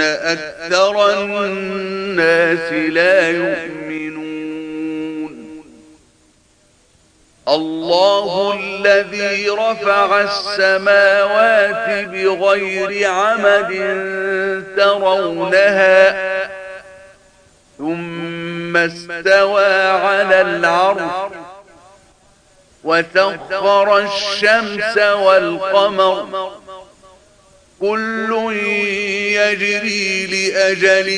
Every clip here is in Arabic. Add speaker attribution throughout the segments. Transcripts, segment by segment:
Speaker 1: أكثر الناس لا يؤمنون. الله الذي رفع السماوات بغير عمد ترونها ثم استوى على العرش وسخر الشمس والقمر كل يجري لأجل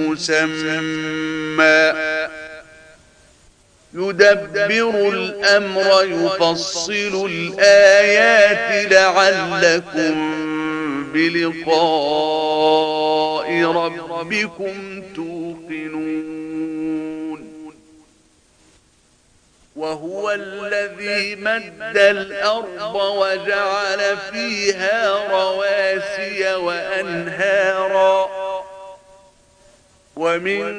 Speaker 1: مسمى. يدبر الأمر يفصل الآيات لعلكم بلقاء ربكم توقنون. وهو الذي مد الأرض وجعل فيها رواسي وأنهارا. ومن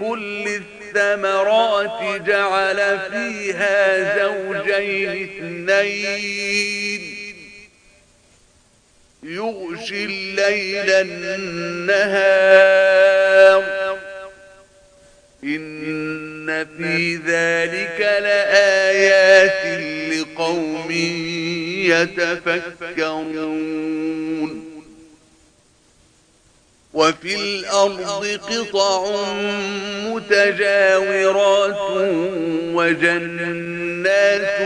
Speaker 1: كل الثمرات جعل فيها زوجين اثنين. يغشي الليل النهار. إن في ذلك لآيات لقوم يتفكرون. وفي الأرض قطع متجاورات وجنات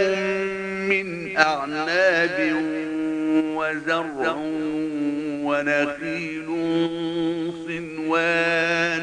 Speaker 1: من أعناب وزرع ونخيل صنوان.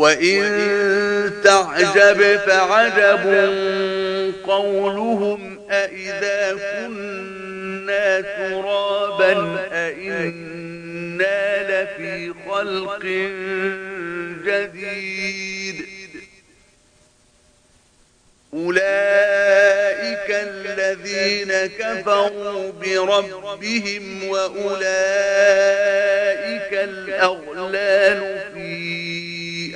Speaker 1: وإن تعجب فعجب قولهم أئذا كنا ترابا أئنا لفي خلق جديد. أولئك الذين كفروا بربهم وأولئك الأغلال في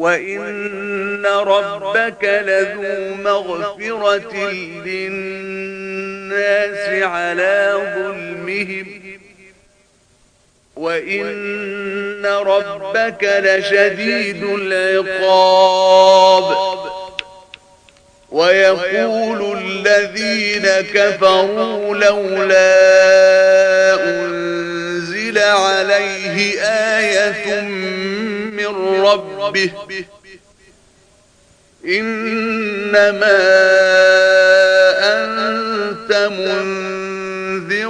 Speaker 1: وإن ربك لذو مغفرة للناس على ظلمهم وإن ربك لشديد العقاب ويقول الذين كفروا لولا أنزل عليه آية ربه. إنما أنت منذر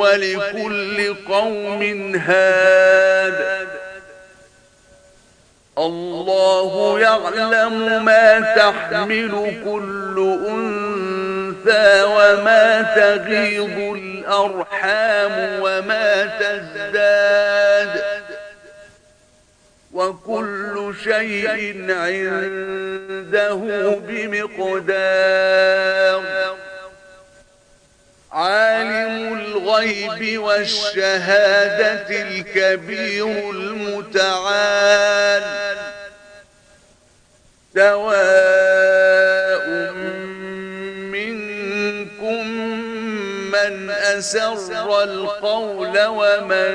Speaker 1: ولكل قوم هاد. الله يعلم ما تحمل كل أنثى وما تغيض الأرحام وما تزداد. وكل شيء عنده بمقدار. عالم الغيب والشهادة الكبير المتعال. سواء منكم من أسر القول ومن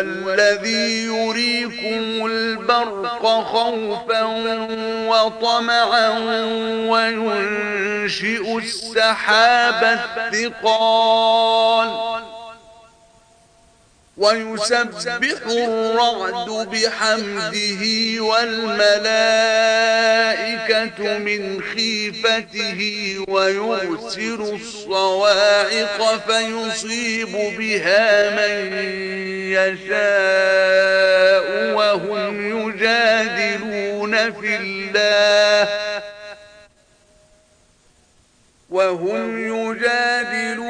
Speaker 1: الذي يريكم البرق خوفا وطمعا وينشئ السحاب الثقال ويسبح الرعد بحمده والملائكة من خيفته ويرسل الصواعق فيصيب بها من يشاء وهم يجادلون في الله وهم يجادلون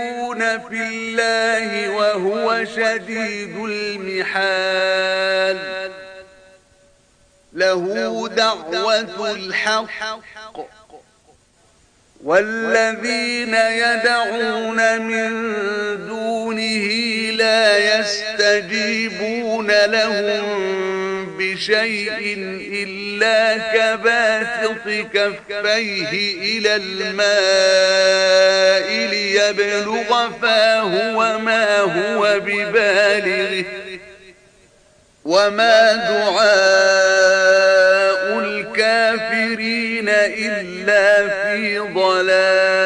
Speaker 1: في الله وهو شديد المحال. له دعوة الحق. والذين يدعون من دونه لا يستجيبون لهم بشيء إلا كباسط كفيه إلى الماء ليبلغ فاه وما هو ببالغه. وما دعاء الكافرين إلا في ضلال.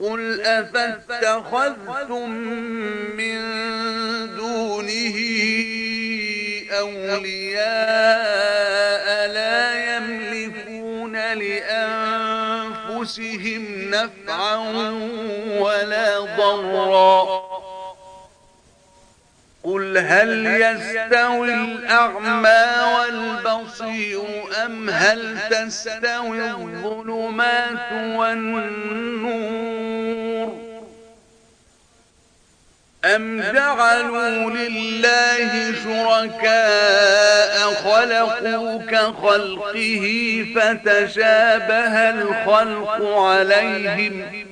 Speaker 1: قل أفاتخذتم من دونه أولياء لا يملكون لأنفسهم نفعا ولا ضرا قل هل يستوي الأعمى والبصير أم هل تستوي الظلمات والنور أم جعلوا لله شركاء خلقوا كخلقه فتشابه الخلق عليهم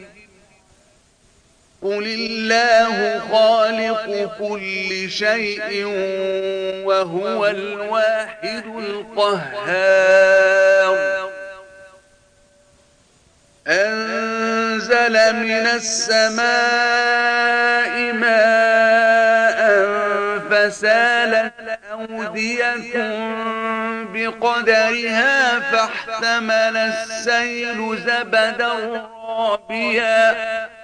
Speaker 1: قل الله خالق كل شيء وهو الواحد القهار. أنزل من السماء ماء فسالت أودية بقدرها فاحتمل السيل زبدا رابيا.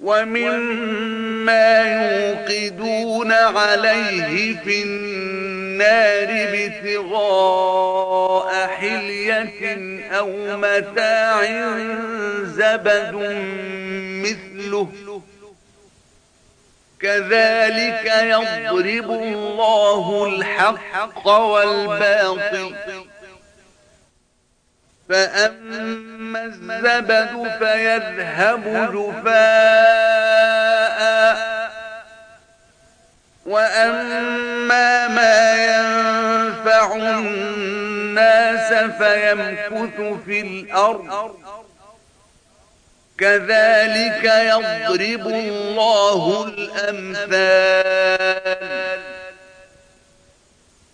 Speaker 1: ومما يوقدون عليه في النار ابتغاء حلية أو متاع زبد مثله كذلك يضرب الله الحق والباطل فأما الزبد فيذهب جفاء. وأما ما ينفع الناس فيمكث في الأرض. كذلك يضرب الله الأمثال.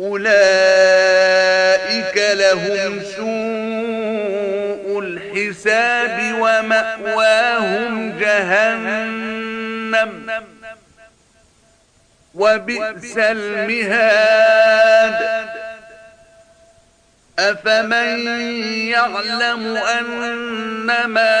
Speaker 1: أولئك لهم سوء الحساب ومأواهم جهنم. وبئس المهاد. أفمن يعلم أن ما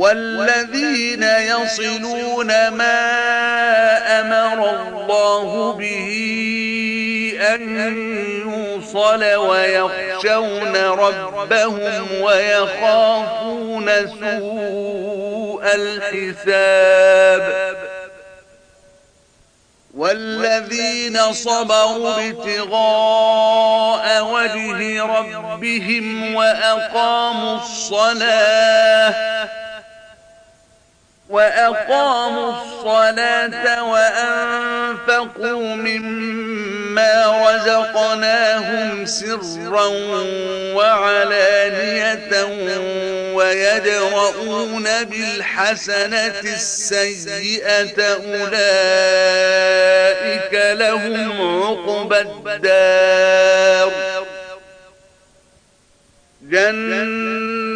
Speaker 1: والذين يصلون ما أمر الله به أن يوصل ويخشون ربهم ويخافون سوء الحساب. والذين صبروا ابتغاء وجه ربهم وأقاموا الصلاة وأقاموا الصلاة وأنفقوا مما رزقناهم سرا وعلانية ويدرؤون بالحسنة السيئة أولئك لهم عقبى الدار.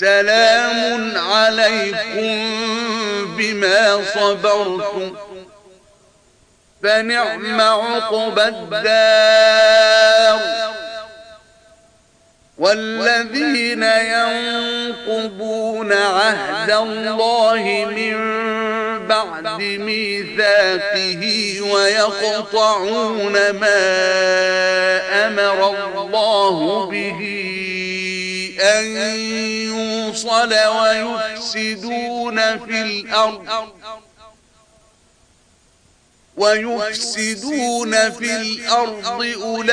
Speaker 1: سلام عليكم بما صبرتم. فنعم عقب الدار. والذين ينقضون عهد الله من بعد ميثاقه ويقطعون ما أمر الله به أن يوصل ويفسدون في الأرض. ويفسدون في الأرض أولئك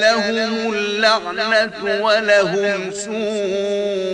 Speaker 1: لهم اللعنة ولهم سوء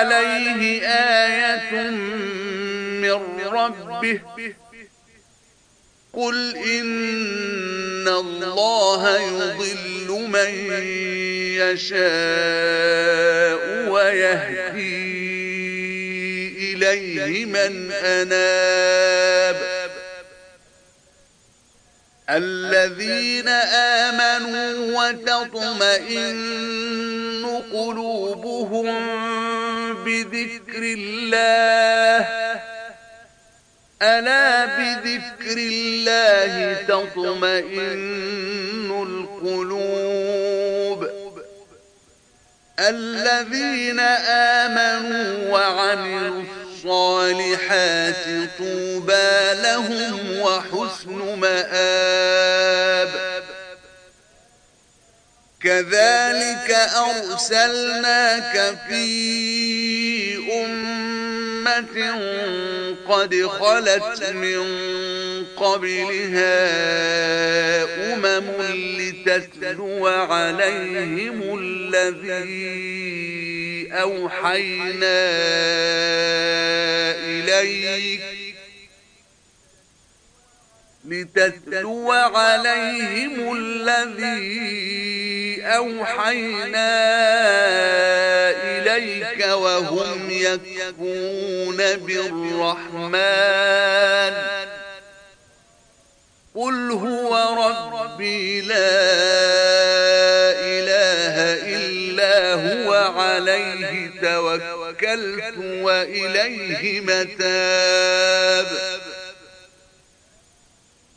Speaker 1: عليه آية من ربه. قل إن الله يضل من يشاء ويهدي إليه من أناب. الذين آمنوا وتطمئن قلوبهم بذكر الله. ألا بذكر الله تطمئن القلوب. الذين آمنوا وعملوا الصالحات طوبى لهم وحسن مآب. كذلك أرسلناك في أمة قد خلت من قبلها أمم لتتلو عليهم الذين أوحينا إليك لتتلو عليهم الذي أوحينا إليك وهم يكفون بالرحمن. قل هو ربي لا هو عليه توكلت وإليه متاب.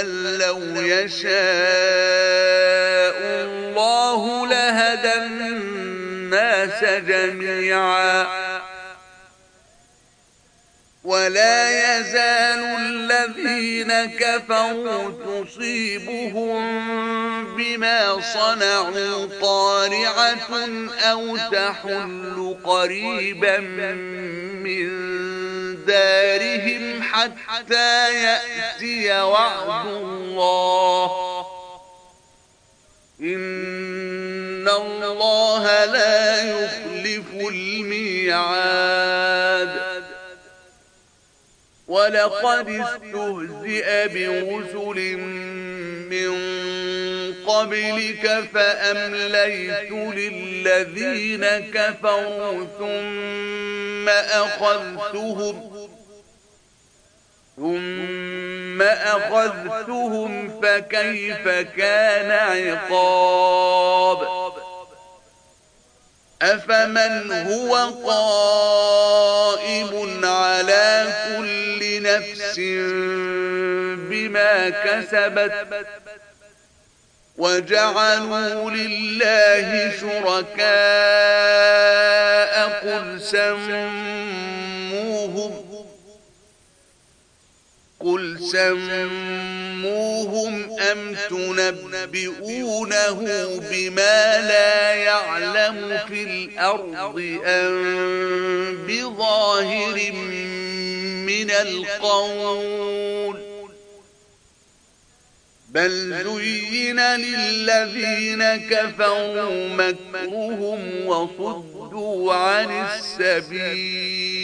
Speaker 1: أن لو يشاء الله لهدى الناس جميعا. ولا يزال الذين كفروا تصيبهم بما صنعوا طارعة أو تحل قريبا من دارهم حتى يأتي وعد الله. إن الله لا يخلف الميعاد. ولقد استهزئ برسل من قبلك فأمليت للذين كفروا ثم أخذتهم ثم أخذتهم فكيف كان عقاب؟ أفمن هو قائم على كل نفس بما كسبت وجعلوا لله شركاء قل سموهم قل سموهم أم تنبئونه بما لا يعلم في الأرض أم بظاهر من القول بل زين للذين كفروا مكرهم وصدوا عن السبيل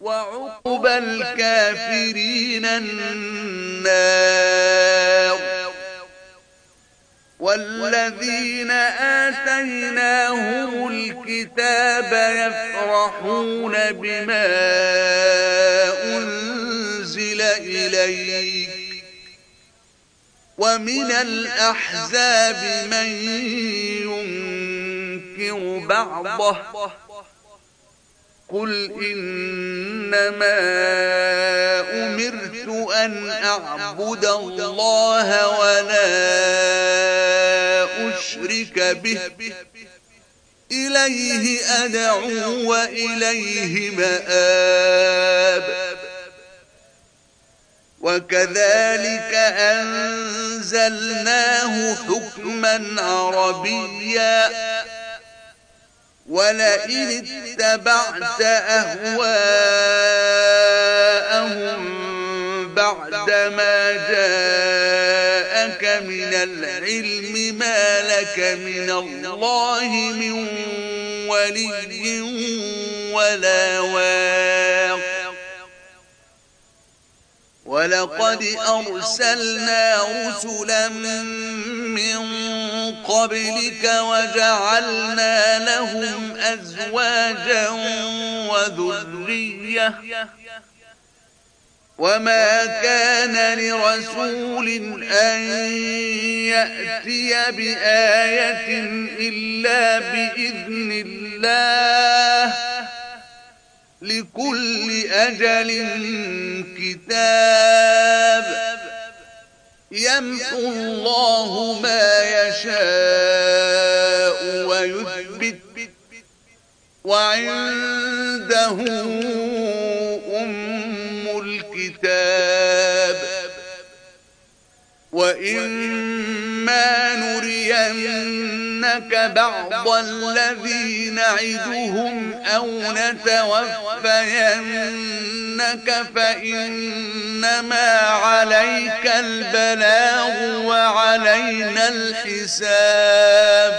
Speaker 1: وعقب الكافرين النار والذين آتيناهم الكتاب يفرحون بما أنزل إليك ومن الأحزاب من ينكر بعضه قل إنما أمرت أن أعبد الله ولا أشرك به إليه أدعو وإليه مآب وكذلك أنزلناه حكما عربيا ولئن اتبعت أهواءهم بعد ما جاءك من العلم ما لك من الله من ولي ولا واق ولقد أرسلنا رسلا من قبلك وجعلنا لهم أزواجا وذرية. وما كان لرسول أن يأتي بآية إلا بإذن الله. لكل أجل كتاب. يمحو الله ما يشاء ويثبت. وعنده أم الكتاب. وإما نرينك بعض الذي نعدهم أو نتوفينك فإنما عليك البلاغ وعلينا الحساب.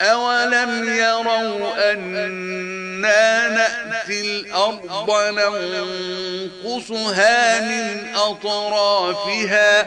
Speaker 1: أولم يروا أنا نأتي الأرض ننقصها من أطرافها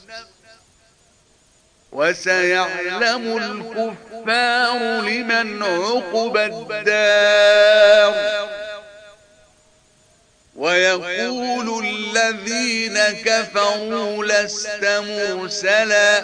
Speaker 1: وسيعلم الكفار لمن عقب الدار. ويقول الذين كفروا لست مرسلا.